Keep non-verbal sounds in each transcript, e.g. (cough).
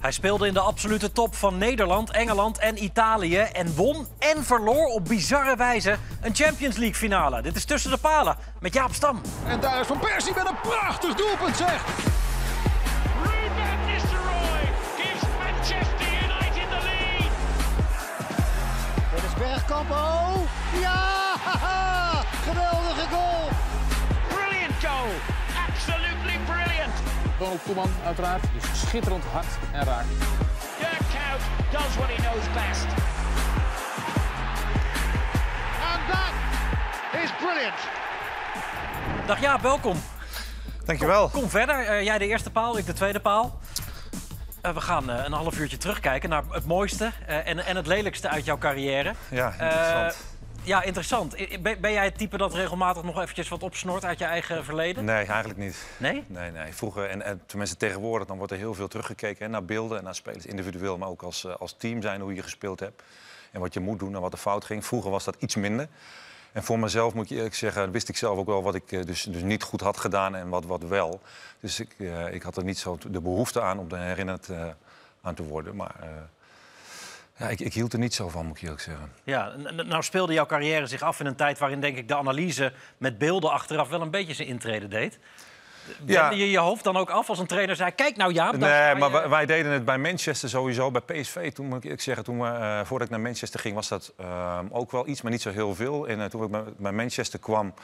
Hij speelde in de absolute top van Nederland, Engeland en Italië. En won en verloor op bizarre wijze een Champions League finale. Dit is Tussen de Palen met Jaap Stam. En daar is Van Persie met een prachtig doelpunt, zeg. Ruben Nistelrooy gives Manchester United the lead. Dit is Bergkamp. Oh, ja! Ronald Koeman uiteraard. Dus schitterend hard en raak. Dirk Kuyt does what he knows best. And that is brilliant. Dag Jaap, welkom. Dankjewel. Kom verder. Eh, jij de eerste paal, ik de tweede paal. Eh, we gaan eh, een half uurtje terugkijken naar het mooiste eh, en, en het lelijkste uit jouw carrière. Ja, interessant. Ja, interessant. Ben, ben jij het type dat regelmatig nog eventjes wat opsnort uit je eigen verleden? Nee, eigenlijk niet. Nee? Nee, nee. Vroeger, en, en tenminste tegenwoordig, dan wordt er heel veel teruggekeken hè, naar beelden en naar spelers individueel, maar ook als, eh, als team zijn, hoe je gespeeld hebt. En wat je moet doen en wat er fout ging. Vroeger was dat iets minder. En voor mezelf moet ik eerlijk zeggen, wist ik zelf ook wel wat ik eh, dus, dus niet goed had gedaan en wat, wat wel. Dus ik, eh, ik had er niet zo de behoefte aan om er herinnerd aan te worden. Maar ja, ik, ik hield er niet zo van, moet ik eerlijk zeggen. Ja, nou speelde jouw carrière zich af in een tijd waarin denk ik de analyse met beelden achteraf wel een beetje zijn intrede deed. Ja. Je je hoofd dan ook af als een trainer zei: Kijk nou Jaap. daar Nee, maar je." wij, deden het bij Manchester sowieso. Bij PSV, toen moet ik zeggen, toen we, eh, voordat ik naar Manchester ging, was dat eh, ook wel iets, maar niet zo heel veel. En eh, toen ik bij Manchester kwam,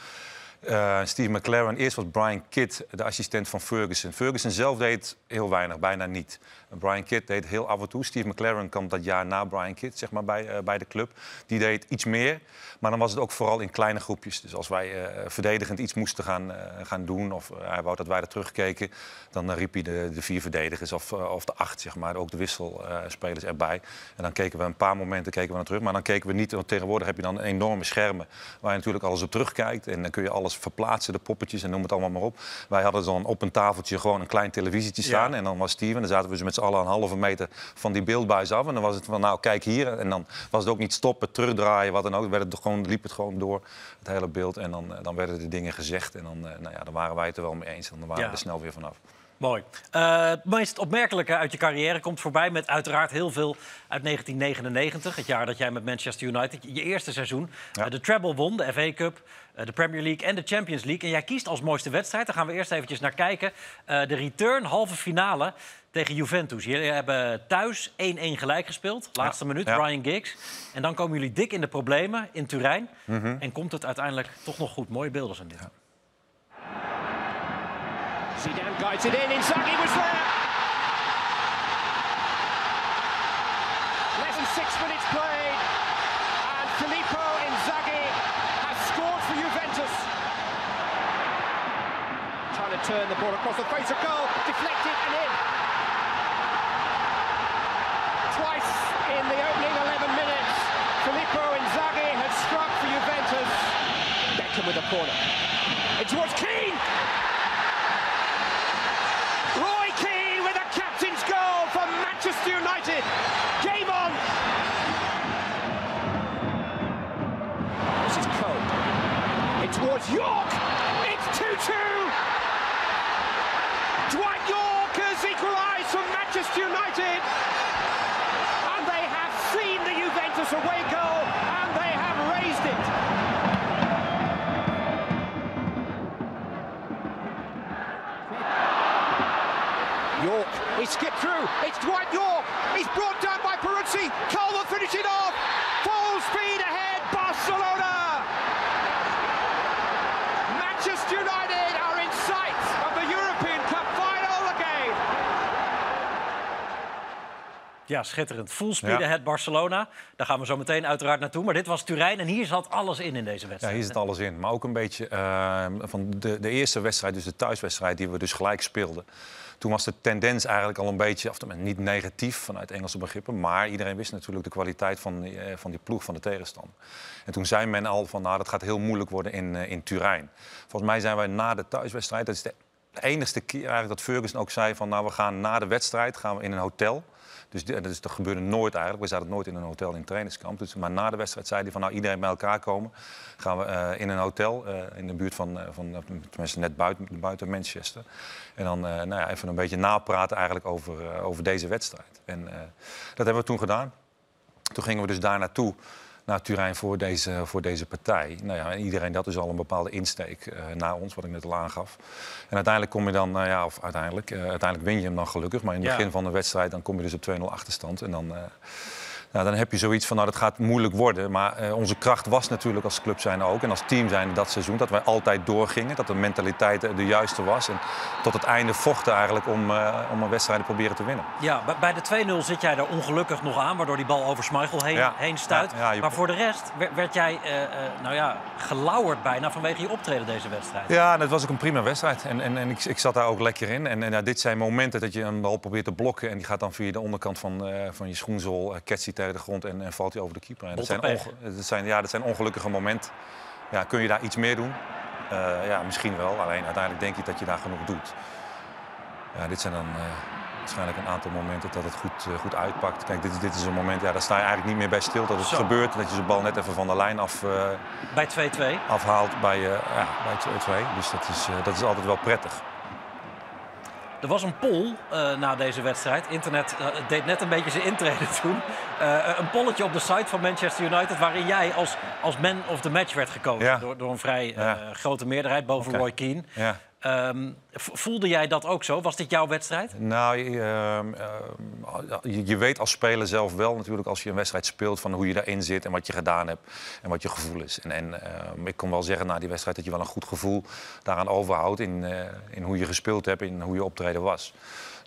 eh, Steve McLaren, eerst was Brian Kidd de assistent van Ferguson. Ferguson zelf deed heel weinig, bijna niet. Brian Kidd deed heel af en toe. Steve McLaren kwam dat jaar na Brian Kidd zeg maar, bij, eh, bij de club. Die deed iets meer, maar dan was het ook vooral in kleine groepjes. Dus als wij eh, verdedigend iets moesten gaan, gaan doen, of hij wou dat wij er terugkeken, dan riep hij de, de vier verdedigers of, of de acht, zeg maar, ook de wisselspelers erbij. En dan keken we een paar momenten keken we naar terug, maar dan keken we niet. Want tegenwoordig heb je dan enorme schermen waar je natuurlijk alles op terugkijkt. En dan kun je alles verplaatsen, de poppetjes en noem het allemaal maar op. Wij hadden dan op een tafeltje gewoon een klein televisietje staan. Ja. En dan was Steven, dan zaten we dus met z'n allen een halve meter van die beeldbuis af. En dan was het van, nou, kijk hier. En dan was het ook niet stoppen, terugdraaien, wat dan ook. Werd het gewoon, liep het gewoon door, het hele beeld. En dan, eh, dan werden de dingen gezegd. En dan, eh, nou ja, dan waren wij het er wel mee eens. En dan waren Ja. we er snel weer vanaf. Mooi. Eh, het meest opmerkelijke uit je carrière komt voorbij met uiteraard heel veel uit 1999. Het jaar dat jij met Manchester United je eerste seizoen Ja. de treble won, de FA Cup, de Premier League en de Champions League. En jij kiest als mooiste wedstrijd, daar gaan we eerst eventjes naar kijken, eh, de return halve finale tegen Juventus. Jullie hebben thuis 1-1 gelijk gespeeld, laatste minuut, Ja. Ryan Giggs. En dan komen jullie dik in de problemen in Turijn. Mhm. En komt het uiteindelijk toch nog goed. Mooie beelden zijn dit. Zidane guides it in. Inzaghi was there. Less than six minutes played, turn the ball across the face of goal, deflected and in. Twice in the opening 11 minutes, Filippo Inzaghi has struck for Juventus. Beckham with a corner. It's towards Keane. Roy Keane with a captain's goal for Manchester United. Game on. This is Cole. In towards York. Juventus away goal Ja, schitterend. Full speed Ja. ahead Barcelona. Daar gaan we zo meteen uiteraard naartoe. Maar dit was Turijn en hier zat alles in in deze Ja, wedstrijd. hier zit alles in. Maar ook een beetje eh, van de, de eerste wedstrijd, dus de thuiswedstrijd, die we dus gelijk speelden. Toen was de tendens eigenlijk al een beetje, of niet negatief vanuit Engelse begrippen. Maar iedereen wist natuurlijk de kwaliteit van die, eh, van die ploeg van de tegenstander. En toen zei men al van, nou, dat gaat heel moeilijk worden in, eh, in Turijn. Volgens mij zijn wij na de thuiswedstrijd, dat is de de enigste keer eigenlijk dat Ferguson ook zei van... nou, we gaan na de wedstrijd gaan we in een hotel. Dus dat, is, gebeurde nooit eigenlijk. We zaten nooit in een hotel in een trainingskamp. Dus, maar na de wedstrijd zei hij van nou, iedereen bij elkaar komen. Gaan we eh, in een hotel eh, in de buurt van, eh, van tenminste net buiten, buiten Manchester. En dan nou ja, even een beetje napraten eigenlijk over, over deze wedstrijd. En dat hebben we toen gedaan. Toen gingen we dus daar naartoe, naar Turijn voor deze, voor deze partij. Nou ja, en iedereen dat is al een bepaalde insteek eh naar ons, wat ik net al aangaf. En uiteindelijk kom je dan, nou ja, of uiteindelijk, eh, uiteindelijk win je hem dan gelukkig. Maar in het Ja. begin van de wedstrijd dan kom je dus op 2-0 achterstand. En dan, eh, nou, dan heb je zoiets van, nou dat gaat moeilijk worden. Maar eh, onze kracht was natuurlijk als club zijn ook en als team zijn dat seizoen. Dat wij altijd doorgingen, dat de mentaliteit eh, de juiste was. En tot het einde vochten eigenlijk om, eh, om een wedstrijd te proberen te winnen. Ja, bij- de 2-0 zit jij er ongelukkig nog aan, waardoor die bal over Schmeichel heen, Ja. heen stuit. Ja, ja, je- Maar voor de rest werd, jij eh, nou ja, gelauwerd bijna vanwege je optreden deze wedstrijd. Ja, het was ook een prima wedstrijd. En, en, en ik, ik zat daar ook lekker in. En, en ja, dit zijn momenten dat je een bal probeert te blokken. En die gaat dan via de onderkant van, van je schoenzool, uh, die tegen de grond en, en valt hij over de keeper. En dat, zijn dat, zijn, ja, dat zijn ongelukkige momenten. Ja, kun je daar iets meer doen? Eh, ja, misschien wel. Alleen uiteindelijk denk ik dat je daar genoeg doet. Ja, dit zijn dan eh, waarschijnlijk een aantal momenten dat het goed, eh, goed uitpakt. Kijk, dit, is- dit is een moment, ja, daar sta je eigenlijk niet meer bij stil. Dat het Zo. gebeurt, dat je de bal net even van de lijn af, Bij 2-2. afhaalt bij, eh ja, bij 2-2. Dus dat is, dat is altijd wel prettig. Er was een poll eh, na deze wedstrijd. Internet eh, deed net een beetje zijn intrede (laughs) toen. Eh, een polletje op de site van Manchester United... waarin jij als, als man of the match werd gekozen. Ja. Door, door een vrij Ja. grote meerderheid boven. Roy Keane. Ja. Ehm, voelde jij dat ook zo? Was dit jouw wedstrijd? Nou, je, ehm, ehm, je, je weet als speler zelf wel natuurlijk als je een wedstrijd speelt van hoe je daarin zit en wat je gedaan hebt en wat je gevoel is. En, en ik kon wel zeggen na die wedstrijd dat je wel een goed gevoel daaraan overhoudt in, eh, in hoe je gespeeld hebt, in hoe je optreden was.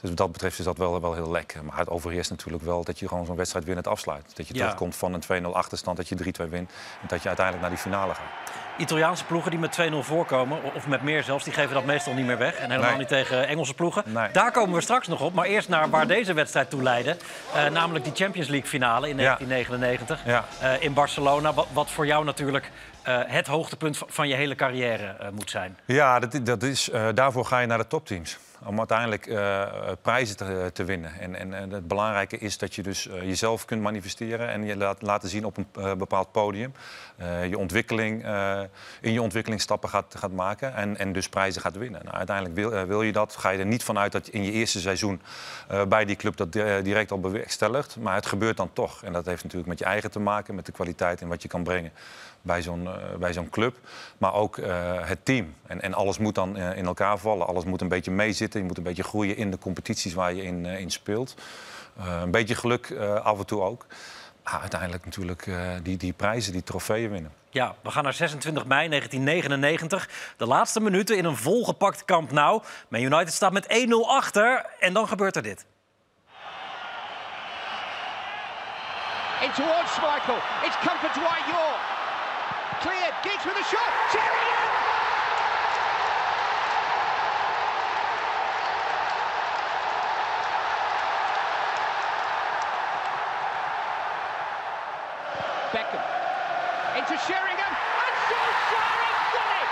Dus wat dat betreft is dat wel, wel heel lekker. Maar het overheerst natuurlijk wel dat je gewoon zo'n wedstrijd winnend afsluit. Dat je Ja. terugkomt van een 2-0 achterstand, dat je 3-2 wint en dat je uiteindelijk naar die finale gaat. Italiaanse ploegen die met 2-0 voorkomen, of met meer zelfs, die geven dat meestal niet meer weg. En helemaal Nee. niet tegen Engelse ploegen. Nee. Daar komen we straks nog op. Maar eerst naar waar deze wedstrijd toe leidde. Eh, namelijk die Champions League finale in Ja. 1999 Ja. eh, in Barcelona. Wat, wat voor jou natuurlijk eh, het hoogtepunt van- je hele carrière moet zijn. Ja, dat, dat is, daarvoor ga je naar de topteams. Om uiteindelijk eh, eh, prijzen te, te winnen. En, en, en het belangrijke is dat je dus eh, jezelf kunt manifesteren en je laat, laten zien op een eh, bepaald podium. Eh, je ontwikkeling, eh, in je ontwikkelingsstappen gaat, gaat maken en, en dus prijzen gaat winnen. Nou, uiteindelijk wil, eh, wil je dat. Ga je er niet vanuit dat je in je eerste seizoen eh, bij die club dat eh, direct al bewerkstelligt. Maar het gebeurt dan toch. En dat heeft natuurlijk met je eigen te maken, met de kwaliteit en wat je kan brengen bij zo'n eh, bij zo'n club. Maar ook eh, het team. En, en alles moet dan eh, in elkaar vallen. Alles moet een beetje meezitten. Je moet een beetje groeien in de competities waar je in, in speelt. Eh, een beetje geluk eh, af en toe ook. Maar uiteindelijk natuurlijk eh, die, die prijzen, die trofeeën winnen. Ja, we gaan naar 26 mei 1999. De laatste minuten in een volgepakt Camp Nou. Man United staat met 1-0 achter en dan gebeurt er dit. In towards Schmeichel. It's come for Dwight York. Cleared. Giggs with a shot. Sheringham! Beckham. Into Sheringham. And Solskjaer has done it!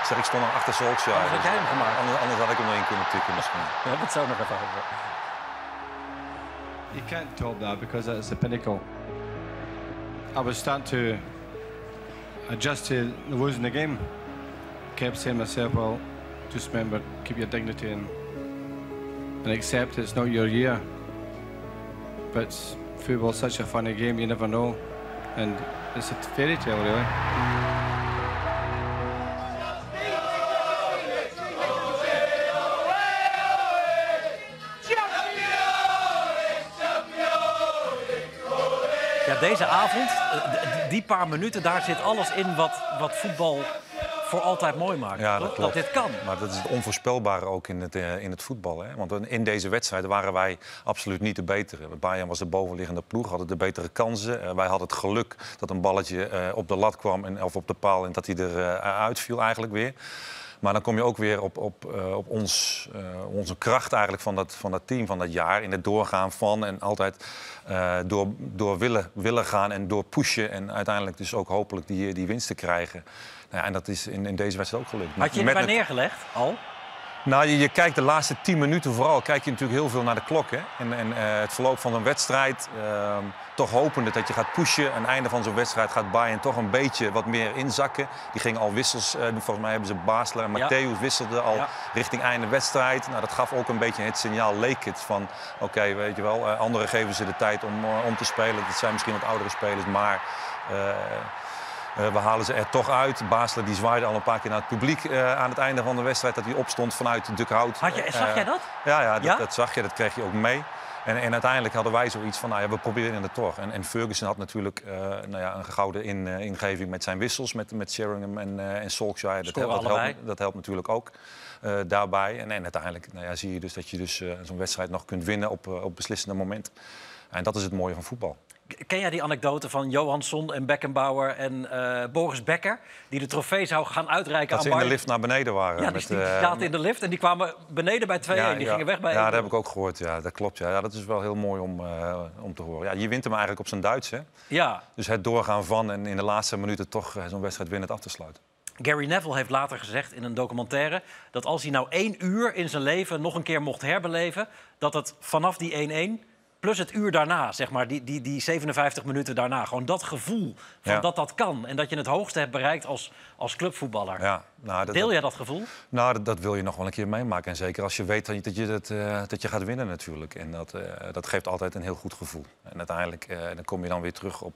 Ik zeg, ik stond al achter Solskjaer. Anders had jij hem gemaakt. Anders, anders had ik hem erin kunnen tikken misschien. We hebben het zo nog even over. You can't top that because that's the pinnacle. I was starting to adjust to losing the game. Kept saying to myself, well, just remember, keep your dignity and, and accept it's not your year. But football's such a funny game, you never know. And it's a fairy tale, really. Avond, eh, die paar minuten, daar zit alles in wat, wat voetbal voor altijd mooi maakt. Ja, dat klopt. dit kan. Maar dat is het onvoorspelbare ook in het, eh, in het voetbal. Hè? Want in deze wedstrijd waren wij absoluut niet de betere. Bayern was de bovenliggende ploeg, hadden de betere kansen. Eh, wij hadden het geluk dat een balletje op de lat kwam en, of op de paal en dat hij eruit uitviel eigenlijk weer. Maar dan kom je ook weer op, op, eh, op ons, eh, onze kracht eigenlijk van dat, van dat team van dat jaar. In het doorgaan van en altijd eh, door, door willen, willen gaan en door pushen. En uiteindelijk dus ook hopelijk die, die winst te krijgen. Nou ja, en dat is in, in deze wedstrijd ook gelukt. Had je erbij met- neergelegd al? Nou, je, je kijkt de laatste 10 minuten vooral, kijk je natuurlijk heel veel naar de klok. Hè? En, en eh, het verloop van een wedstrijd, ehm, toch hopende dat je gaat pushen. Aan het einde van zo'n wedstrijd gaat Bayern toch een beetje wat meer inzakken. Die gingen al wissels, eh, volgens mij hebben ze Basler en Ja. Matthäus wisselden al Ja. richting einde wedstrijd. Nou, dat gaf ook een beetje het signaal, leek het, van oké, weet je wel, eh, anderen geven ze de tijd om, om te spelen. Dat zijn misschien wat oudere spelers, maar... eh, we halen ze er toch uit. Basler die zwaaide al een paar keer naar het publiek eh, aan het einde van de wedstrijd. Dat hij opstond vanuit de dugout. Had je, zag Eh, jij dat? Ja, ja, dat, Ja? dat zag je. Dat kreeg je ook mee. En, en uiteindelijk hadden wij zoiets van, nou ja, we proberen het toch. En, en Ferguson had natuurlijk nou ja, een gouden in, ingeving met zijn wissels. Met, met Sheringham en, eh en Solskjaer. Dat, helpt, dat, helpt, dat helpt natuurlijk ook daarbij. En, en uiteindelijk nou ja, zie je dus dat je dus, zo'n wedstrijd nog kunt winnen op, op beslissende moment. En dat is het mooie van voetbal. Ken jij die anekdote van Johansson en Beckenbauer en eh, Boris Becker... die de trofee zou gaan uitreiken Dat aan ze in de lift naar beneden waren. Ja, die, met, die eh, zaten in de lift en die kwamen beneden bij 2-1. die gingen weg bij Ja, 1-0. dat heb ik ook gehoord. Ja, dat klopt. Ja. Ja, dat is wel heel mooi om, eh, om te horen. Ja, je wint hem eigenlijk op zijn Duits. Hè? Ja, Dus het doorgaan van en in de laatste minuten toch eh, zo'n wedstrijd winnend af te sluiten. Gary Neville heeft later gezegd in een documentaire... dat als hij nou één uur in zijn leven nog een keer mocht herbeleven... dat het vanaf die 1-1 plus het uur daarna, zeg maar, die, die, die 57 minuten daarna... gewoon dat gevoel van Ja. dat dat kan... en dat je het hoogste hebt bereikt als, als clubvoetballer. Ja, nou, dat, Deel jij dat gevoel? Nou, dat, dat wil je nog wel een keer meemaken. En zeker als je weet dat je, dat je, dat, eh, dat je gaat winnen natuurlijk. En dat, eh, dat geeft altijd een heel goed gevoel. En uiteindelijk eh, dan kom je dan weer terug op,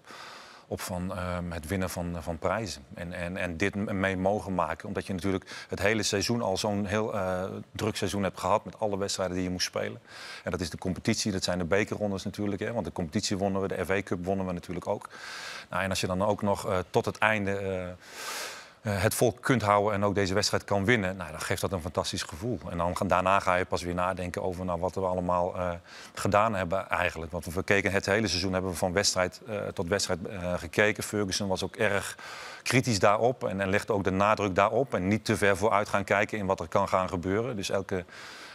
op van, ehm, het winnen van, van prijzen. En, en, en dit mee mogen maken. Omdat je natuurlijk het hele seizoen al zo'n heel eh, druk seizoen hebt gehad... met alle wedstrijden die je moest spelen. En dat is de competitie, dat zijn de bekerrondes natuurlijk. Hè, want de competitie wonnen we, de FA Cup wonnen we natuurlijk ook. Nou, en als je dan ook nog eh, tot het einde... eh, het volk kunt houden en ook deze wedstrijd kan winnen, nou, dan geeft dat een fantastisch gevoel. En dan, daarna ga je pas weer nadenken over nou, wat we allemaal eh, gedaan hebben eigenlijk. Want we keken het hele seizoen hebben we van wedstrijd eh, tot wedstrijd gekeken. Ferguson was ook erg kritisch daarop en, en legde ook de nadruk daarop. En niet te ver vooruit gaan kijken in wat er kan gaan gebeuren. Dus elke,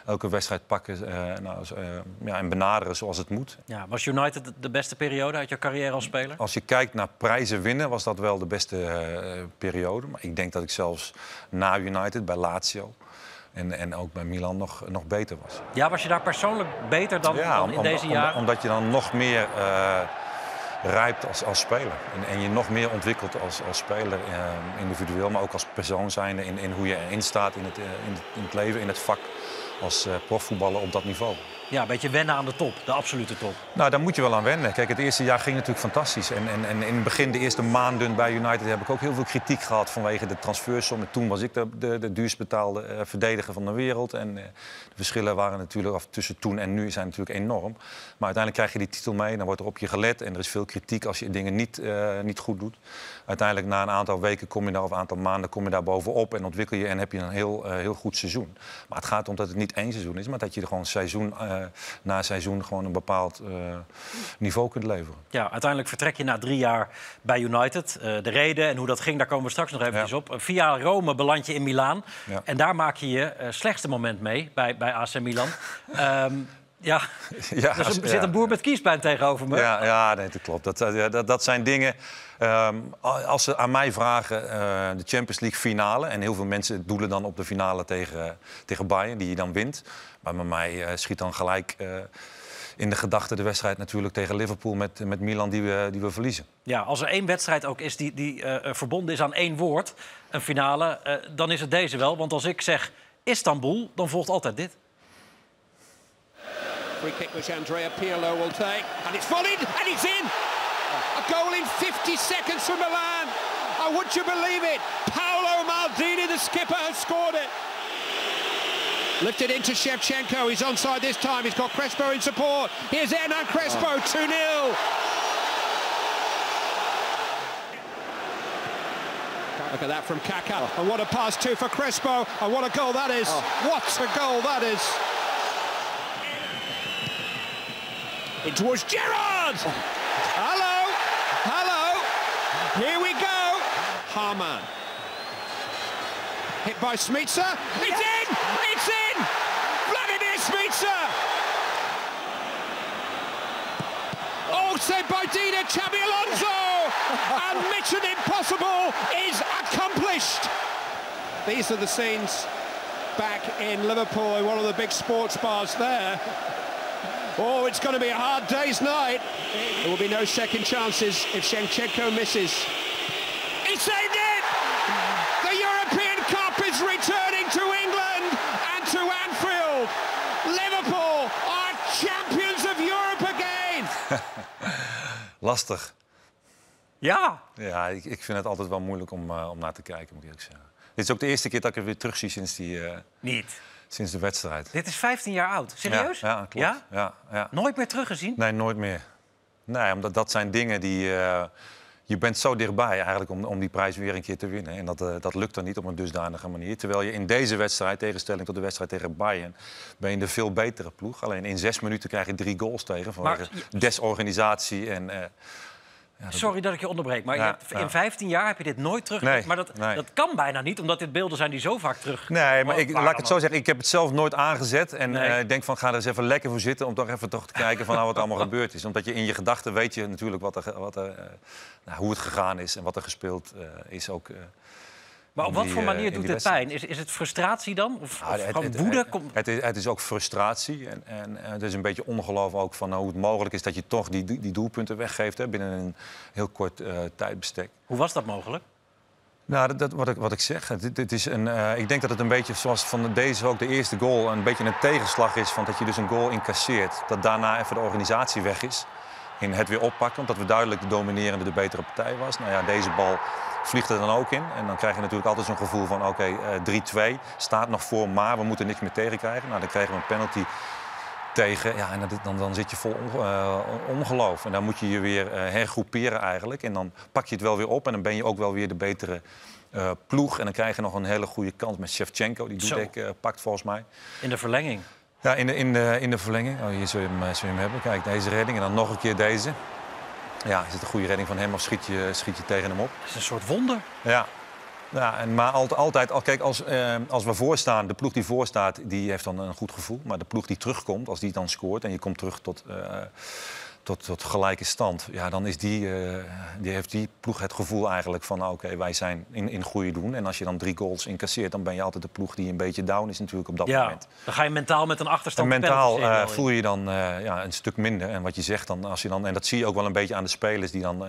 elke wedstrijd pakken eh, nou, eh, ja, en benaderen zoals het moet. Ja, was United de- beste periode uit je carrière als speler? Als je kijkt naar prijzen winnen, was dat wel de beste eh, periode. Maar ik denk dat ik zelfs na United, bij Lazio en, en ook bij Milan nog, nog beter was. Ja, was je daar persoonlijk beter dan, dan in om- deze om- jaren? omdat je dan nog meer rijpt als, als speler. En, en je nog meer ontwikkelt als, als speler, individueel, maar ook als persoon zijnde. In, in hoe je erin staat in het, in, het, in het leven, in het vak als eh, profvoetballer op dat niveau. Ja, een beetje wennen aan de top, de absolute top. Nou, daar moet je wel aan wennen. Kijk, het eerste jaar ging natuurlijk fantastisch. En, en, en in het begin, de eerste maanden bij United, heb ik ook heel veel kritiek gehad vanwege de transfersom. En toen was ik de, de, de duurst betaalde eh, verdediger van de wereld. En eh, de verschillen waren natuurlijk, of tussen toen en nu zijn natuurlijk enorm. Maar uiteindelijk krijg je die titel mee, dan wordt er op je gelet. En er is veel kritiek als je dingen niet, eh, niet goed doet. Uiteindelijk na een aantal weken kom je daar, of een aantal maanden kom je daar bovenop en ontwikkel je en heb je een heel, heel goed seizoen. Maar het gaat om dat het niet één seizoen is, maar dat je er gewoon seizoen eh, na seizoen gewoon een bepaald eh, niveau kunt leveren. Ja, uiteindelijk vertrek je na drie jaar bij United. Eh, de reden en hoe dat ging, daar komen we straks nog even Ja. op. Via Rome beland je in Milaan. Ja. En daar maak je je slechtste moment mee bij, bij AC Milan. (laughs) Ehm, ja, (laughs) Ja, er zit ja. een boer met kiespijn tegenover me. Ja, ja nee, dat klopt. Dat, eh, dat, dat zijn dingen. ehm, als ze aan mij vragen, eh, de Champions League finale. En heel veel mensen doelen dan op de finale tegen, tegen Bayern, die je dan wint. Maar bij mij eh, schiet dan gelijk in de gedachte de wedstrijd natuurlijk tegen Liverpool met, met Milan die we, die we verliezen. Ja, als er één wedstrijd ook is die, die verbonden is aan één woord, een finale, dan is het deze wel. Want als ik zeg Istanbul, dan volgt altijd dit. Free kick which Andrea Pirlo will take. And it's volleyed and it's in! A goal in 50 seconds from Milan. Oh, would you believe it? Paolo Maldini, the skipper, has scored it. Lifted into Shevchenko. He's onside this time. He's got Crespo in support. Here's Hernan Crespo, ah. 2 0. Look at that from Kaká. And what a pass too for Crespo. And what a goal that is. Ah. What a goal that is. In towards Gerrard. Hello. Hello. Here we go. Harman. Hit by Smitsa. It's in. It's in. Vladimir Smitsa. Oh, saved by Dina Chabi Alonso. (laughs) and Mission Impossible is accomplished. These are the scenes back in Liverpool one of the big sports bars there. Oh, it's going to be a hard day's night. There will be no second chances if Shevchenko misses. He saved it! The European Cup is returning to England and to Anfield. Liverpool are champions of Europe again. (laughs) Lastig. Ja, Ja, ik, ik vind het altijd wel moeilijk om, eh, om naar te kijken, moet ik eerlijk zeggen. Dit is ook de eerste keer dat ik er weer terug zie sinds, die, eh, niet. Sinds de wedstrijd. Dit is 15 jaar oud. Serieus? Ja, ja klopt. Ja? Ja? Ja, Nooit meer teruggezien? Nee, nooit meer. Nee, omdat dat zijn dingen die... eh, je bent zo dichtbij eigenlijk om, om die prijs weer een keer te winnen. En dat, eh, dat lukt dan niet op een dusdanige manier. Terwijl je in deze wedstrijd, tegenstelling tot de wedstrijd tegen Bayern... ben je de veel betere ploeg. Alleen in zes minuten krijg je drie goals tegen. Vanwege Maar- desorganisatie en... Sorry dat ik je onderbreek, maar je hebt, in ja. 15 jaar heb je dit nooit terug. Nee, maar dat, nee. dat kan bijna niet, omdat dit beelden zijn die zo vaak terug. Nee, maar ik, waren laat ik het zo zeggen. Ik heb het zelf nooit aangezet. En Nee. eh, ik denk van, ga er eens even lekker voor zitten... om toch even toch te kijken van nou, wat er allemaal (laughs) gebeurd is. Omdat je in je gedachten weet je natuurlijk wat er, wat er, eh, nou, hoe het gegaan is... en wat er gespeeld eh, is ook... Maar op wat die, voor eh, manier doet dit pijn? Is, is het frustratie dan? Of, of het- gewoon het- woede? Het, het is, het is ook frustratie. En, en eh, het is een beetje ongeloof ook van nou, hoe het mogelijk is dat je toch die, die doelpunten weggeeft hè, binnen een heel kort eh, tijdbestek. Hoe was dat mogelijk? Nou, dat, dat, wat, ik, wat ik zeg, het, het is een, ik denk dat het een beetje zoals van deze ook de eerste goal... een beetje een tegenslag is van dat je dus een goal incasseert. Dat daarna even de organisatie weg is in het weer oppakken. Omdat we duidelijk de dominerende, de betere partij was. Nou ja, deze bal vliegt er dan ook in. En dan krijg je natuurlijk altijd zo'n gevoel van oké, eh 3-2 staat nog voor, maar we moeten niks meer tegenkrijgen. Nou, dan krijgen we een penalty tegen. Ja, en dan, dan zit je vol eh, ongeloof. En dan moet je je weer eh, hergroeperen eigenlijk. En dan pak je het wel weer op en dan ben je ook wel weer de betere eh, ploeg. En dan krijg je nog een hele goede kans met Shevchenko. Die. Dudek eh, pakt volgens mij. In de verlenging. Ja, in de, in de, in de verlenging. Oh, hier zul je, hem, eh, zul je hem hebben. Kijk, deze redding. En dan nog een keer deze. Ja, is het een goede redding van hem of schiet je, schiet je tegen hem op? Het is een soort wonder. Ja. Ja, en, maar altijd, altijd al- kijk, als, eh, als we voorstaan, de ploeg die voorstaat, die heeft dan een goed gevoel. Maar de ploeg die terugkomt, als die dan scoort en je komt terug tot, eh, tot, tot gelijke stand, ja, dan is die, eh, die heeft die ploeg het gevoel eigenlijk van, nou, oké, wij zijn in, in goede doen. En als je dan drie goals incasseert, dan ben je altijd de ploeg die een beetje down is natuurlijk op dat Ja, moment. dan ga je mentaal met een En achterstand. de mentaal eh, voel je dan eh, ja, een stuk minder. En wat je zegt dan, als je dan, en dat zie je ook wel een beetje aan de spelers die dan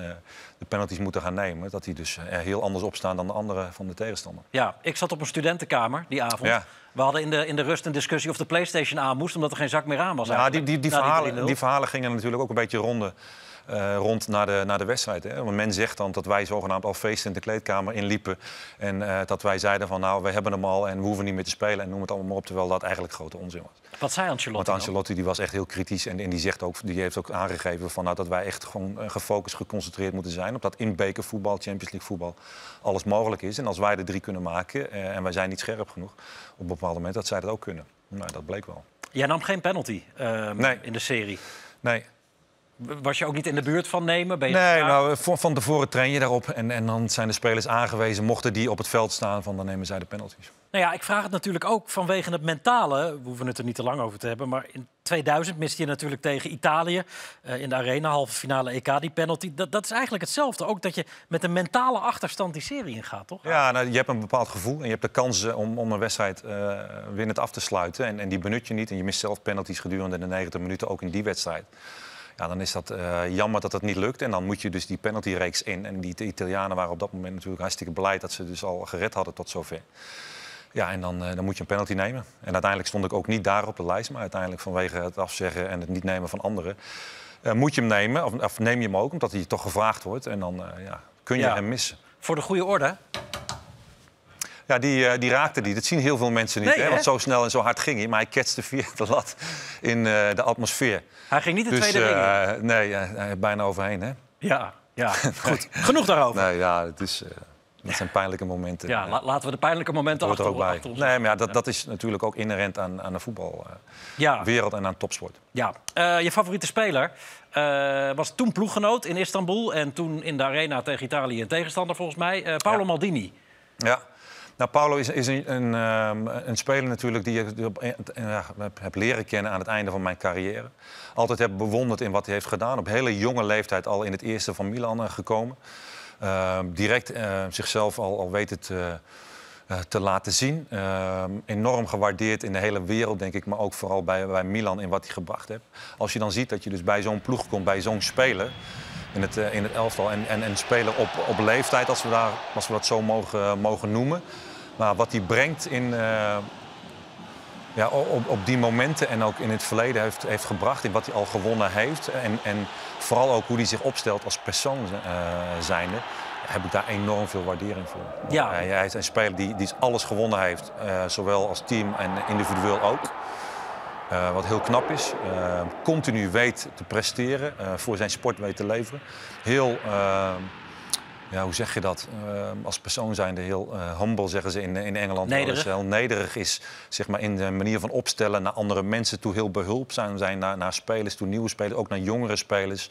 de penalties moeten gaan nemen, dat die dus heel anders opstaan dan de anderen van de tegenstander. Ja, ik zat op een studentenkamer die avond. Ja. We hadden in de, in de rust een discussie of de PlayStation aan moest, omdat er geen zak meer aan was. Ja, die, die, die, verhalen, 3-0. die verhalen gingen natuurlijk ook een beetje ronde, eh, rond naar de, naar de wedstrijd. Hè? Want men zegt dan dat wij zogenaamd al feestend de kleedkamer inliepen. En eh, dat wij zeiden van nou, we hebben hem al en we hoeven niet meer te spelen. En noem het allemaal maar op, terwijl dat eigenlijk grote onzin was. Wat zei Ancelotti? Want? Ancelotti die was echt heel kritisch en, en die, zegt ook, die heeft ook aangegeven van, nou, dat wij echt gewoon eh, gefocust, geconcentreerd moeten zijn. Op dat in bekervoetbal, Champions League voetbal, alles mogelijk is. En als wij er drie kunnen maken en wij zijn niet scherp genoeg op een bepaald moment, dat zij dat ook kunnen. Nou, dat bleek wel. Jij nam geen penalty ehm, Nee. in de serie. Nee, Was je ook niet in de buurt van nemen? Ben je Nee, nou, van, tevoren train je daarop. En, en dan zijn de spelers aangewezen, mochten die op het veld staan, van, dan nemen zij de penalties. Nou ja, ik vraag het natuurlijk ook vanwege het mentale. We hoeven het er niet te lang over te hebben. Maar in 2000 miste je natuurlijk tegen Italië eh, in de arena, halve finale EK, die penalty. Dat, dat is eigenlijk hetzelfde. Ook dat je met een mentale achterstand die serie ingaat, toch? Ja, nou, je hebt een bepaald gevoel en je hebt de kansen om, om een wedstrijd eh winnend af te sluiten. En, en die benut je niet. En je mist zelf penalties gedurende de 90 minuten, ook in die wedstrijd. Ja, dan is dat eh, jammer dat dat niet lukt. En dan moet je dus die penaltyreeks in. En die Italianen waren op dat moment natuurlijk hartstikke blij dat ze dus al gered hadden tot zover. Ja, en dan, eh, dan moet je een penalty nemen. En uiteindelijk stond ik ook niet daar op de lijst. Maar uiteindelijk vanwege het afzeggen en het niet nemen van anderen... eh, moet je hem nemen, of, of neem je hem ook, omdat hij toch gevraagd wordt. En dan ja, kun je Ja. hem missen. Voor de goede orde. Ja, die, eh, die raakte die. Dat zien heel veel mensen niet. Nee, hè? hè? Want zo snel en zo hard ging hij. Maar hij ketste via de lat in eh, de atmosfeer. Hij ging niet de Dus tweede ring in. eh, nee, hij bijna overheen. Hè? Ja, ja, (laughs) goed. Genoeg daarover. Nee, ja, het is, dat zijn pijnlijke momenten. Ja, la- laten we de pijnlijke momenten er achter, ook bij. achter ons Nee, maar ja, dat, dat is natuurlijk ook inherent aan, aan de voetbalwereld Ja, en aan topsport. ja. Je favoriete speler was toen ploeggenoot in Istanbul... en toen in de arena tegen Italië een tegenstander volgens mij. Paolo. Maldini. Ja. Nou, Paulo is, een, ehm, een speler natuurlijk die ik heb, leren kennen aan het einde van mijn carrière. Altijd heb bewonderd in wat hij heeft gedaan. Op hele jonge leeftijd al in het eerste van Milan eh, gekomen. Ehm, direct eh, zichzelf al, al weten te, eh, te laten zien. Ehm, enorm gewaardeerd in de hele wereld, denk ik. Maar ook vooral bij, bij Milan in wat hij gebracht heeft. Als je dan ziet dat je dus bij zo'n ploeg komt, bij zo'n speler in het, in het elftal. En, en, en op, op leeftijd, als we, daar, als we dat zo mogen, mogen noemen. Maar wat hij brengt in, eh, ja, op, op die momenten en ook in het verleden heeft, heeft gebracht. In wat hij al gewonnen heeft. En, en vooral ook hoe hij zich opstelt als persoon eh, zijnde. Heb ik daar enorm veel waardering voor. Ja. Hij, hij is een speler die, die alles gewonnen heeft. eh, zowel als team en individueel ook. Wat heel knap is. Continu weet te presteren. voor zijn sport weet te leveren. Heel, ja, hoe zeg je dat? Eh, als persoon zijnde heel eh, humble, zeggen ze in, in Engeland. Nederig. Heel nederig is zeg maar, in de manier van opstellen naar andere mensen toe. Heel behulpzaam zijn naar, naar spelers toe, nieuwe spelers. Ook naar jongere spelers.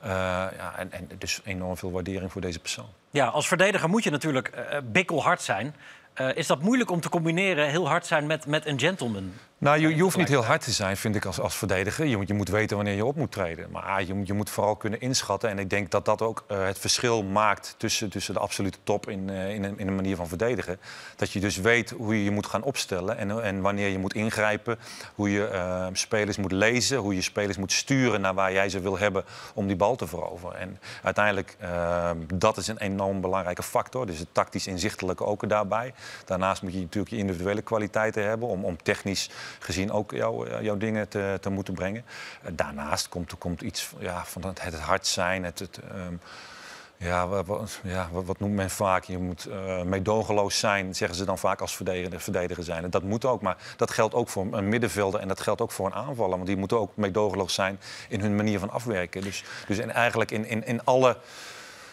Eh, ja, en, en dus enorm veel waardering voor deze persoon. Ja, als verdediger moet je natuurlijk eh, bikkelhard zijn. Eh, is dat moeilijk om te combineren, heel hard zijn met, met een gentleman? Nou, je, je hoeft niet heel hard te zijn, vind ik, als, als verdediger. Je moet, je moet weten wanneer je op moet treden. Maar ah, je, moet- je moet vooral kunnen inschatten. En ik denk dat dat ook eh, het verschil maakt tussen, tussen de absolute top in, eh, in, een, in een manier van verdedigen. Dat je dus weet hoe je je moet gaan opstellen en, en wanneer je moet ingrijpen. Hoe je eh, spelers moet lezen, hoe je spelers moet sturen naar waar jij ze wil hebben om die bal te veroveren. En uiteindelijk, eh, dat is een enorm belangrijke factor. Dus het tactisch inzichtelijke ook daarbij. Daarnaast moet je natuurlijk je individuele kwaliteiten hebben om, om technisch gezien ook jouw, eh, jouw dingen te, te moeten brengen. Eh, Daarnaast komt, komt iets ja, van het, het hard zijn, het, het, ehm, ja, wat, ja, wat, noemt men vaak? Je moet eh meedogenloos zijn, zeggen ze dan vaak als verdediger, verdediger zijn. En dat moet ook, maar dat geldt ook voor een middenvelder en dat geldt ook voor een aanvaller. Want die moeten ook meedogenloos zijn in hun manier van afwerken. Dus, dus in, eigenlijk in, in, in alle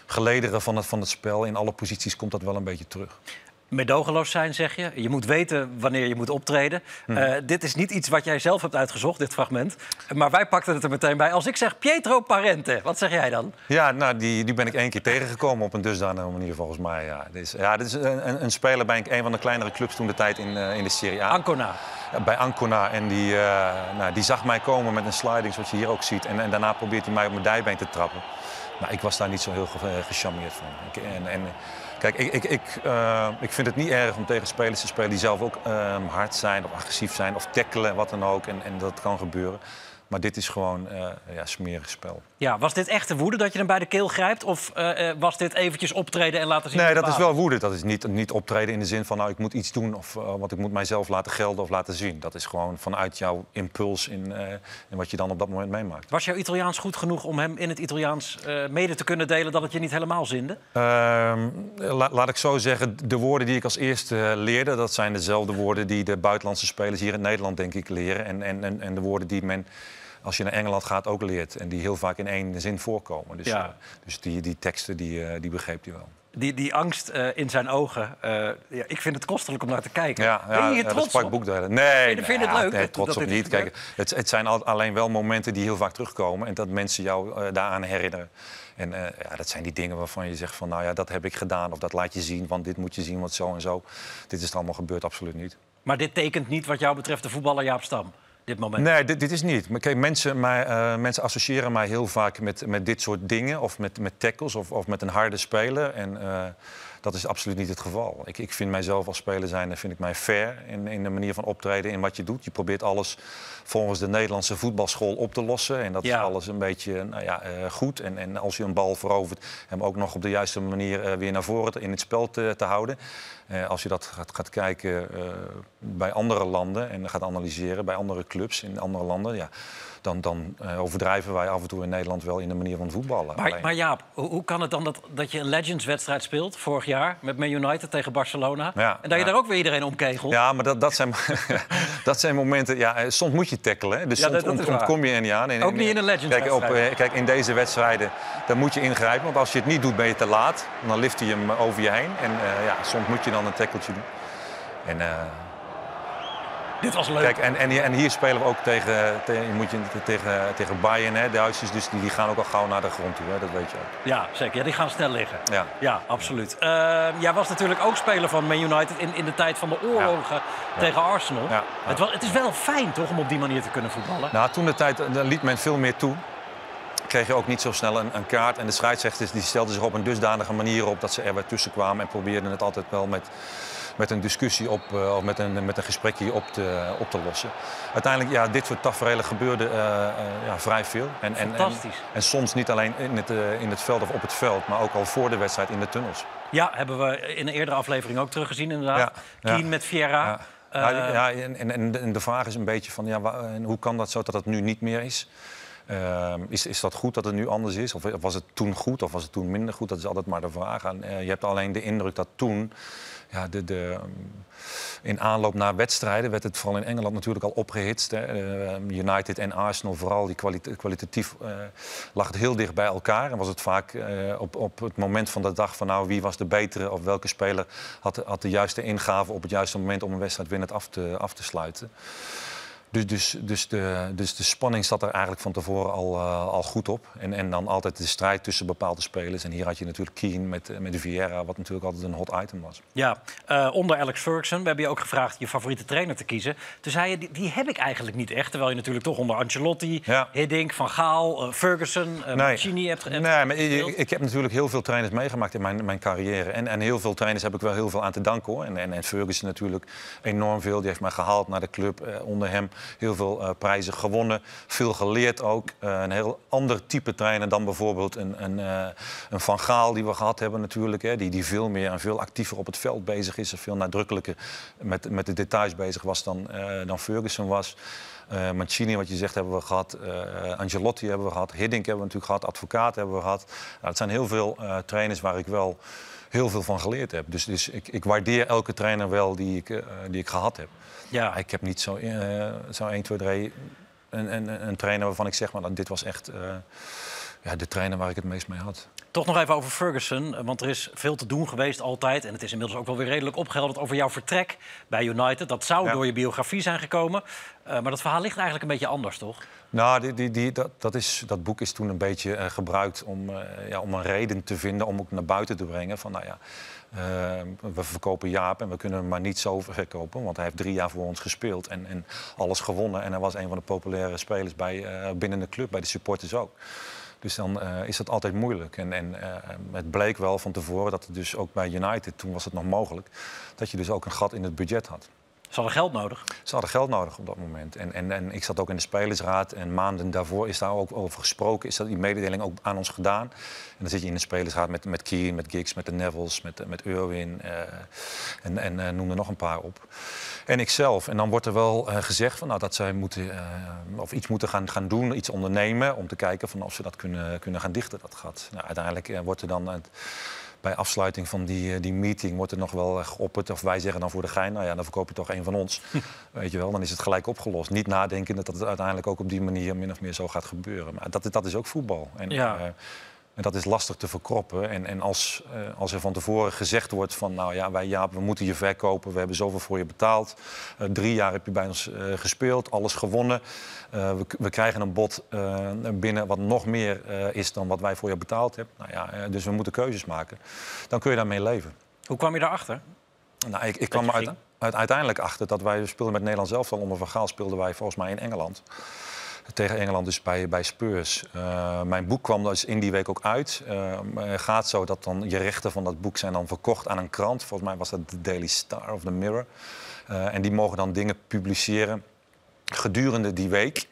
gelederen van het, van het spel, in alle posities komt dat wel een beetje terug. Medogeloos zijn, zeg je. Je moet weten wanneer je moet optreden. Hm. Eh, dit is niet iets wat jij zelf hebt uitgezocht, dit fragment. Maar wij pakten het er meteen bij. Als ik zeg Pietro Parente, wat zeg jij dan? Ja, nou, die, die ben ik één keer tegengekomen op een dusdanige manier volgens mij. Ja, dit is, ja, dit is een, een- speler bij een van de kleinere clubs toen de tijd in, eh, in de Serie A. Ancona. Ja, bij Ancona. En die, eh, nou, die zag mij komen met een sliding, zoals je hier ook ziet. En, en daarna probeert hij mij op mijn dijbeen te trappen. Maar ik was daar niet zo heel ge- gecharmeerd van. Ik, en, en, kijk, ik, ik, ik, eh, ik vind het niet erg om tegen spelers te spelen die zelf ook eh, hard zijn of agressief zijn of tackelen, wat dan ook. En, en dat kan gebeuren. Maar dit is gewoon eh ja, smerig spel. Ja, was dit echte woede dat je hem bij de keel grijpt? Of eh, eh, was dit eventjes optreden en laten zien... Nee, dat is wel woede. Dat is niet, niet optreden in de zin van nou, ik moet iets doen of eh, want ik moet mijzelf laten gelden of laten zien. Dat is gewoon vanuit jouw impuls in, in wat je dan op dat moment meemaakt. Was jouw Italiaans goed genoeg om hem in het Italiaans mede te kunnen delen... dat het je niet helemaal zinde? Ehm, la- laat ik zo zeggen, de woorden die ik als eerste leerde, dat zijn dezelfde woorden die de buitenlandse spelers hier in Nederland denk ik leren. En, en, en, en de woorden die men als je naar Engeland gaat ook leert en die heel vaak in één zin voorkomen. Dus, Ja. eh, dus die, die teksten die, eh, die begreep hij wel. Die, die angst eh, in zijn ogen, ja, ik vind het kostelijk om naar te kijken. Ja, ben je hier ja, trots sprak op? boekdelen. Nee, je- vind je het leuk Nee, trots dat op niet. Kijk, het, het zijn al- alleen wel momenten die heel vaak terugkomen en dat mensen jou daaraan herinneren. En ja, dat zijn die dingen waarvan je zegt van, nou ja, dat heb ik gedaan of dat laat je zien, want dit moet je zien, want zo en zo. Dit is er allemaal gebeurd, absoluut niet. Maar dit tekent niet wat jou betreft de voetballer Jaap Stam, dit moment. Nee, dit, dit is niet. Kijk, mensen, eh, mensen associëren mij heel vaak met, met dit soort dingen. Of met, met tackles of, of met een harde speler. En eh, dat is absoluut niet het geval. Ik, ik vind mijzelf als speler zijn, vind ik mij fair in, in de manier van optreden, in wat je doet. Je probeert alles volgens de Nederlandse voetbalschool op te lossen. En dat Ja. is alles een beetje nou ja, eh, goed. En, en als je een bal verovert, hem ook nog op de juiste manier eh, weer naar voren in het spel te, te houden. Eh, als je dat gaat, gaat kijken bij andere landen en gaat analyseren bij andere clubs in andere landen, ja, dan, dan eh, overdrijven wij af en toe in Nederland wel in de manier van voetballen. Maar, Alleen- maar Jaap, hoe, hoe kan het dan dat, dat je een Legends-wedstrijd speelt vorig jaar met Man United tegen Barcelona? Ja, en dat je ja. daar ook weer iedereen omkegelt? Ja, maar dat, dat, zijn, (laughs) dat zijn momenten. Ja, eh, soms moet je tackelen. Dus Ja, soms dat- dat ontkom je er niet aan. En- Ook niet in een Legends kijk, eh, kijk, in deze wedstrijden dan moet je ingrijpen. Want als je het niet doet, ben je te laat. Dan lift hij hem over je heen. En ja, soms moet je dan een tackeltje doen. En, Dit was leuk. Kijk, en, en, hier- en hier spelen we ook tegen, tegen, moet je, tegen, tegen Bayern, hè, Duitsers. Dus die, die gaan ook al gauw naar de grond toe, hè, dat weet je ook. Ja, zeker. Ja, die gaan snel liggen. Ja. Ja, absoluut. Eh, jij was natuurlijk ook speler van Man United in, in de tijd van de oorlogen tegen Arsenal. Het, was, het is wel fijn, toch, om op die manier te kunnen voetballen? Nou, toen de tijd eh, liet men veel meer toe. Kreeg je ook niet zo snel een, een kaart. En de scheidsrechters die stelden zich op een dusdanige manier op dat ze er weer tussen kwamen en probeerden het altijd wel met, met een discussie op, eh, of met een, met een gesprekje op te, op te lossen. Uiteindelijk, ja, dit soort tafereelen gebeurde eh, eh, ja, vrij veel. En, en, en, Fantastisch. en soms niet alleen in het, in het veld of op het veld, maar ook al voor de wedstrijd in de tunnels. Ja, hebben we in een eerdere aflevering ook teruggezien, inderdaad. Ja, ja. Keen met Vieira. Ja. Ja, en, en, de vraag is een beetje van ja, hoe kan dat zo dat het nu niet meer is? Ehm, is, is dat goed dat het nu anders is? Of was het toen goed of was het toen minder goed? Dat is altijd maar de vraag. En, eh, je hebt alleen de indruk dat toen, ja, de, de, ehm, in aanloop naar wedstrijden, werd het vooral in Engeland natuurlijk al opgehitst. Hè. Eh, United en Arsenal, vooral die kwalitatief, eh, lag het heel dicht bij elkaar. En was het vaak eh, op, op het moment van de dag van nou, wie was de betere of welke speler had, had de juiste ingave op het juiste moment om een wedstrijd winnend af te, af te sluiten. Dus, dus, dus, de, dus de spanning zat er eigenlijk van tevoren al, eh, al goed op. En, en dan altijd de strijd tussen bepaalde spelers. En hier had je natuurlijk Keane met, eh, met de Vieira, wat natuurlijk altijd een hot item was. Ja, eh, onder Alex Ferguson. We hebben je ook gevraagd je favoriete trainer te kiezen. Toen zei je, die, die heb ik eigenlijk niet echt. Terwijl je natuurlijk toch onder Ancelotti, Ja. Hiddink, Van Gaal, Ferguson, eh Mancini hebt, hebt nee, maar ik, ik heb natuurlijk heel veel trainers meegemaakt in mijn, mijn carrière. En, en heel veel trainers heb ik wel heel veel aan te danken hoor. En, en, en Ferguson natuurlijk enorm veel. Die heeft mij gehaald naar de club. Onder hem heel veel eh, prijzen gewonnen. Veel geleerd ook. Eh, een heel ander type trainer dan bijvoorbeeld een, een, eh, een Van Gaal die we gehad hebben natuurlijk. Hè. Die, die veel meer en veel actiever op het veld bezig is. En veel nadrukkelijker met, met de details bezig was dan, dan Ferguson was. Eh, Mancini, wat je zegt, hebben we gehad. Eh, Angelotti hebben we gehad. Hiddink hebben we natuurlijk gehad. Advocaat hebben we gehad. Nou, het zijn heel veel trainers waar ik wel heel veel van geleerd heb. Dus, dus ik, ik waardeer elke trainer wel die ik, die ik gehad heb. Ja. Ik heb niet zo, eh, zo 1, 2, 3 een, een, een trainer waarvan ik zeg... Maar, dit was echt eh, ja, de trainer waar ik het meest mee had. Toch nog even over Ferguson, want er is veel te doen geweest altijd. En het is inmiddels ook wel weer redelijk opgehelderd over jouw vertrek bij United. Dat zou Ja. door je biografie zijn gekomen. Eh, maar dat verhaal ligt eigenlijk een beetje anders, toch? Nou, die, die, die, dat, dat, is, dat boek is toen een beetje gebruikt om, ja, om een reden te vinden... om ook naar buiten te brengen van, nou ja, we verkopen Jaap... en we kunnen hem maar niet zo verkopen, want hij heeft drie jaar voor ons gespeeld... en, en alles gewonnen en hij was een van de populaire spelers bij, eh, binnen de club, bij de supporters ook. Dus dan eh, is dat altijd moeilijk. En, en eh, het bleek wel van tevoren dat het dus ook bij United, toen was het nog mogelijk... dat je dus ook een gat in het budget had. Ze hadden geld nodig. Ze hadden geld nodig op dat moment. En, en, en ik zat ook in de spelersraad. En maanden daarvoor is daar ook over gesproken. Is dat die mededeling ook aan ons gedaan. En dan zit je in de spelersraad met, met Keane, met Giggs, met de Nevels, met, met Irwin. eh, en en eh, noem er nog een paar op. En ikzelf. En dan wordt er wel eh, gezegd van, nou, dat zij moeten, of iets moeten gaan, gaan doen, iets ondernemen. Om te kijken van of ze dat kunnen, kunnen gaan dichten, dat gat. Nou, uiteindelijk wordt er dan... bij afsluiting van die, eh, die meeting wordt er nog wel geopperd. Of wij zeggen dan voor de gein, nou ja, dan verkoop je toch een van ons. (laughs) Weet je wel, dan is het gelijk opgelost. Niet nadenken dat het uiteindelijk ook op die manier min of meer zo gaat gebeuren. Maar dat, dat is ook voetbal. En, Ja. eh, en dat is lastig te verkroppen. En, en als, eh, als er van tevoren gezegd wordt van... nou ja, wij Jaap, we moeten je verkopen. We hebben zoveel voor je betaald. Eh, drie jaar heb je bij ons eh, gespeeld, alles gewonnen. We, we krijgen een bod binnen wat nog meer is dan wat wij voor je betaald hebben. Nou ja, dus we moeten keuzes maken. Dan kun je daarmee leven. Hoe kwam je daarachter? Nou, ik, ik kwam uit, uit- uiteindelijk achter dat wij speelden met Nederland zelf al. Onder Van Gaal speelden wij volgens mij in Engeland. Tegen Engeland dus bij, bij Spurs. Eh, mijn boek kwam dus in die week ook uit. Eh, gaat zo dat dan je rechten van dat boek zijn dan verkocht aan een krant. Volgens mij was dat de Daily Star of The Mirror. Eh, en die mogen dan dingen publiceren gedurende die week.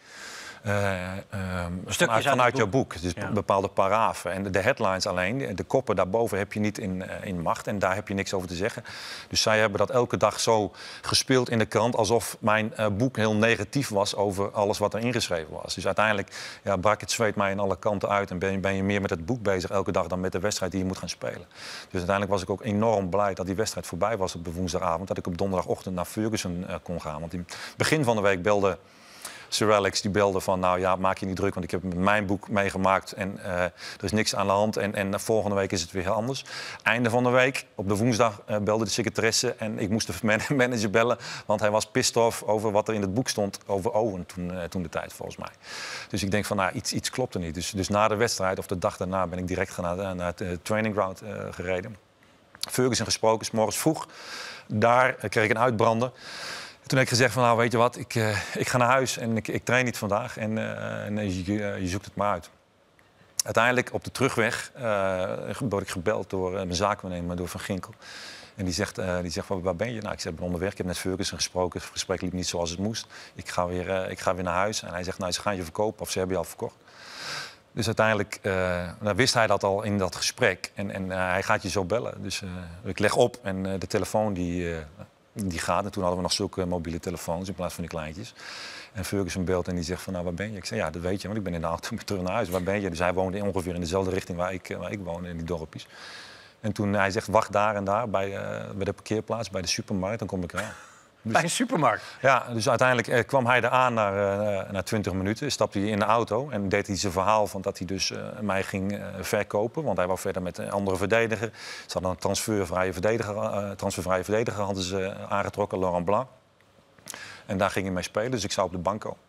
Eh, ehm, stukjes vanuit, vanuit jouw boek. Dus Ja. bepaalde paragrafen. En de, headlines alleen, de, koppen daarboven heb je niet in, eh, in macht. En daar heb je niks over te zeggen. Dus zij hebben dat elke dag zo gespeeld in de krant... alsof mijn eh, boek heel negatief was over alles wat er ingeschreven was. Dus uiteindelijk ja, brak het zweet mij in alle kanten uit... en ben, je- ben je meer met het boek bezig elke dag... dan met de wedstrijd die je moet gaan spelen. Dus uiteindelijk was ik ook enorm blij dat die wedstrijd voorbij was op de woensdagavond. Dat ik op donderdagochtend naar Ferguson kon gaan. Want in het begin van de week belde Sir Alex die belde van, nou ja, maak je niet druk, want ik heb mijn boek meegemaakt en eh, er is niks aan de hand. En, en volgende week is het weer heel anders. Einde van de week, op de woensdag, eh, belde de secretaresse en ik moest de (laughs) man- manager bellen, want hij was pissed off over wat er in het boek stond over Owen toen, eh, toen de tijd, volgens mij. Dus ik denk van, nou, iets, iets klopt er niet. Dus, dus na de wedstrijd, of de dag daarna, ben ik direct naar, naar het training ground gereden. Ferguson gesproken, s morgens vroeg. Daar kreeg ik een uitbrander. Toen heb ik gezegd van, nou weet je wat, ik, eh, ik ga naar huis en ik, ik train niet vandaag. En, eh, en je, je- je zoekt het maar uit. Uiteindelijk op de terugweg eh word ik gebeld door eh, mijn zaakwaarnemer, door Van Ginkel. En die zegt, eh, die zegt waar ben je? Nou, ik ben onderweg. Ik heb net Ferguson gesproken. Het gesprek liep niet zoals het moest. Ik ga weer, eh, ik ga weer naar huis. En hij zegt, nou, ze gaan je verkopen of ze hebben je al verkocht. Dus uiteindelijk eh, nou, wist hij dat al in dat gesprek. En, en eh, hij gaat je zo bellen. Dus eh, ik leg op en eh, de telefoon die, eh, die gaat. En toen hadden we nog zulke mobiele telefoons in plaats van die kleintjes. En Ferguson belt en die zegt van, nou, waar ben je? Ik zeg, ja, dat weet je, want ik ben in de auto (laughs) terug naar huis. Waar ben je? Dus hij woonde ongeveer in dezelfde richting waar ik, eh, waar ik woonde, in die dorpjes. En toen hij zegt, wacht daar en daar bij, eh, bij de parkeerplaats, bij de supermarkt, dan kom ik eraan. Bij een supermarkt. Ja, dus uiteindelijk eh, kwam hij eraan na, eh na 20 minuten. Stapte hij in de auto en deed hij zijn verhaal van dat hij dus eh, mij ging eh, verkopen. Want hij wou verder met een andere verdediger. Ze hadden een transfervrije verdediger, eh, transfervrije verdediger hadden ze eh, aangetrokken, Laurent Blanc. En daar ging hij mee spelen, dus ik zou op de bank komen.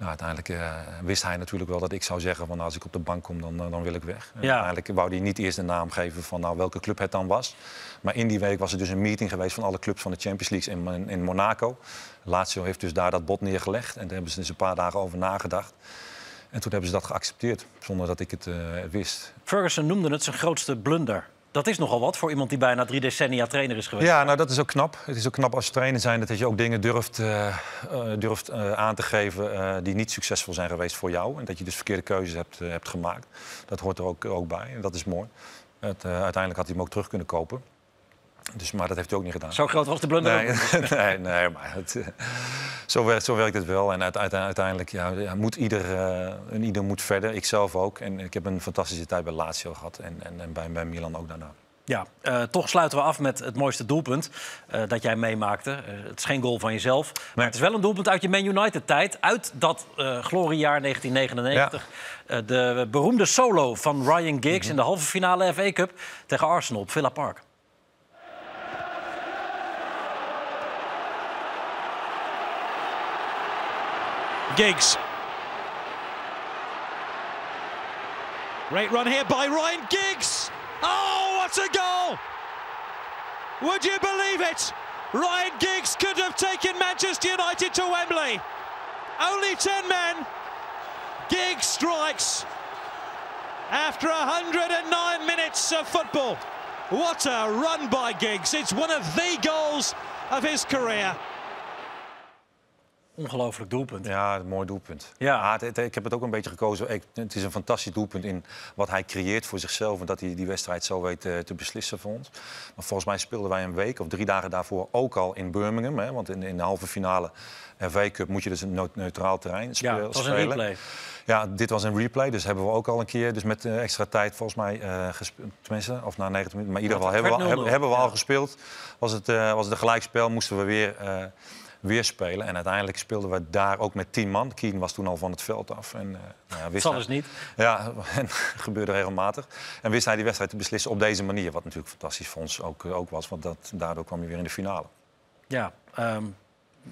Nou, uiteindelijk eh, wist hij natuurlijk wel dat ik zou zeggen van nou, als ik op de bank kom, dan, eh, dan wil ik weg. Ja. Uiteindelijk wou hij niet eerst de naam geven van nou, welke club het dan was. Maar in die week was er dus een meeting geweest van alle clubs van de Champions League in, in, in Monaco. Lazio heeft dus daar dat bod neergelegd en daar hebben ze dus een paar dagen over nagedacht. En toen hebben ze dat geaccepteerd, zonder dat ik het eh, wist. Ferguson noemde het zijn grootste blunder. Dat is nogal wat voor iemand die bijna drie decennia trainer is geweest. Ja, nou dat is ook knap. Het is ook knap als trainer zijn dat je ook dingen durft, eh, eh, durft eh, aan te geven die niet succesvol zijn geweest voor jou. En dat je dus verkeerde keuzes hebt, hebt gemaakt. Dat hoort er ook, ook bij en dat is mooi. Het, uiteindelijk had hij hem ook terug kunnen kopen. Dus, maar dat heeft hij ook niet gedaan. Zo groot was de blunder Nee, (laughs) nee, nee, maar het, (laughs) zo, werkt, zo werkt het wel. En uite- uite- uiteindelijk ja, moet ieder, en ieder moet verder. Ik zelf ook. En ik heb een fantastische tijd bij Lazio gehad en, en, en bij, bij Milan ook daarna. Ja, eh, toch sluiten we af met het mooiste doelpunt eh, dat jij meemaakte. Het is geen goal van jezelf, maar het is wel een doelpunt uit je Man United-tijd. Uit dat gloriejaar 1999. Eh, de beroemde solo van Ryan Giggs in de halve finale FA Cup tegen Arsenal op Villa Park. Giggs. Great run here by Ryan Giggs. Oh, what a goal! Would you believe it? Ryan Giggs could have taken Manchester United to Wembley. Only 10 men. Giggs strikes after 109 minutes of football. What a run by Giggs. It's one of the goals of his career. Ongelooflijk doelpunt. Ja, een mooi doelpunt. Ja. het- ik heb het ook een beetje gekozen. Ik, het is een fantastisch doelpunt in wat hij creëert voor zichzelf. En dat hij die wedstrijd zo weet eh, te beslissen voor ons. Maar volgens mij speelden wij een week of drie dagen daarvoor ook al in Birmingham. Hè, want in, in de halve finale FA Cup moet je dus een neu- neutraal terrein spelen. Ja, het was een replay. Ja, dit was een replay, dus hebben we ook al een keer dus met eh, extra tijd volgens mij eh gespeeld. Tenminste, of na 90 minuten. Maar in ieder geval hebben we, al- werd 0-0, hebben, hebben we al gespeeld. Was het, eh, was het een gelijkspel, moesten we weer, weer spelen. En uiteindelijk speelden we daar ook met 10 man. Keen was toen al van het veld af. En, ja, wist Zal hij- dus niet. Ja, (laughs) en gebeurde regelmatig. En wist hij die wedstrijd te beslissen op deze manier. Wat natuurlijk fantastisch voor ons ook, eh, ook was, want dat, daardoor kwam hij weer in de finale. Ja, ehm,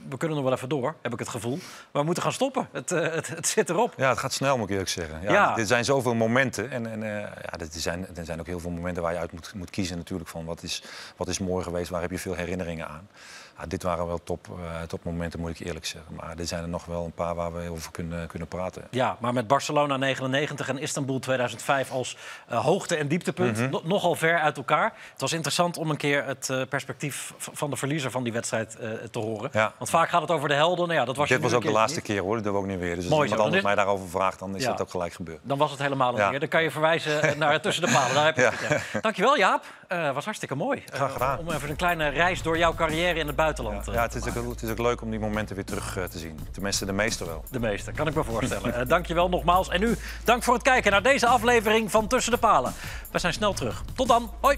we kunnen nog wel even door, heb ik het gevoel. Maar we moeten gaan stoppen. Het, eh, het, het zit erop. Ja, het gaat snel, moet ik eerlijk zeggen. Ja, Ja. Er zijn zoveel momenten. En, en eh, ja, er, zijn, er zijn ook heel veel momenten waar je uit moet, moet kiezen natuurlijk. Van wat is, wat is mooi geweest, waar heb je veel herinneringen aan. Ja, dit waren wel top, eh, topmomenten, moet ik eerlijk zeggen. Maar er zijn er nog wel een paar waar we over kunnen, kunnen praten. Ja, maar met Barcelona 99 en Istanbul 2005 als hoogte- en dieptepunt Mhm. no- nogal ver uit elkaar. Het was interessant om een keer het perspectief van de verliezer van die wedstrijd te horen. Ja. Want vaak gaat het over de helden. Nou ja, dat was Dit je was nu ook de laatste keer hoor, dat doen we ook niet weer. Dus als iemand anders mij daarover vraagt, dan is dat ook gelijk gebeurd. niet. Dan was het helemaal een Ja. keer. Dan kan je verwijzen eh, (laughs) naar Tussen de Palen. Daar heb je het. Dankjewel Jaap. Eh was hartstikke mooi. Eh, Graag gedaan. om even een kleine reis door jouw carrière in het buitenland. eh, Ja, het is, ook, het is ook leuk om die momenten weer terug eh, te zien. Tenminste, de meeste wel. De meeste, kan ik me voorstellen. Eh dankjewel nogmaals. En u, dank voor het kijken naar deze aflevering van Tussen de Palen. We zijn snel terug. Tot dan. Hoi.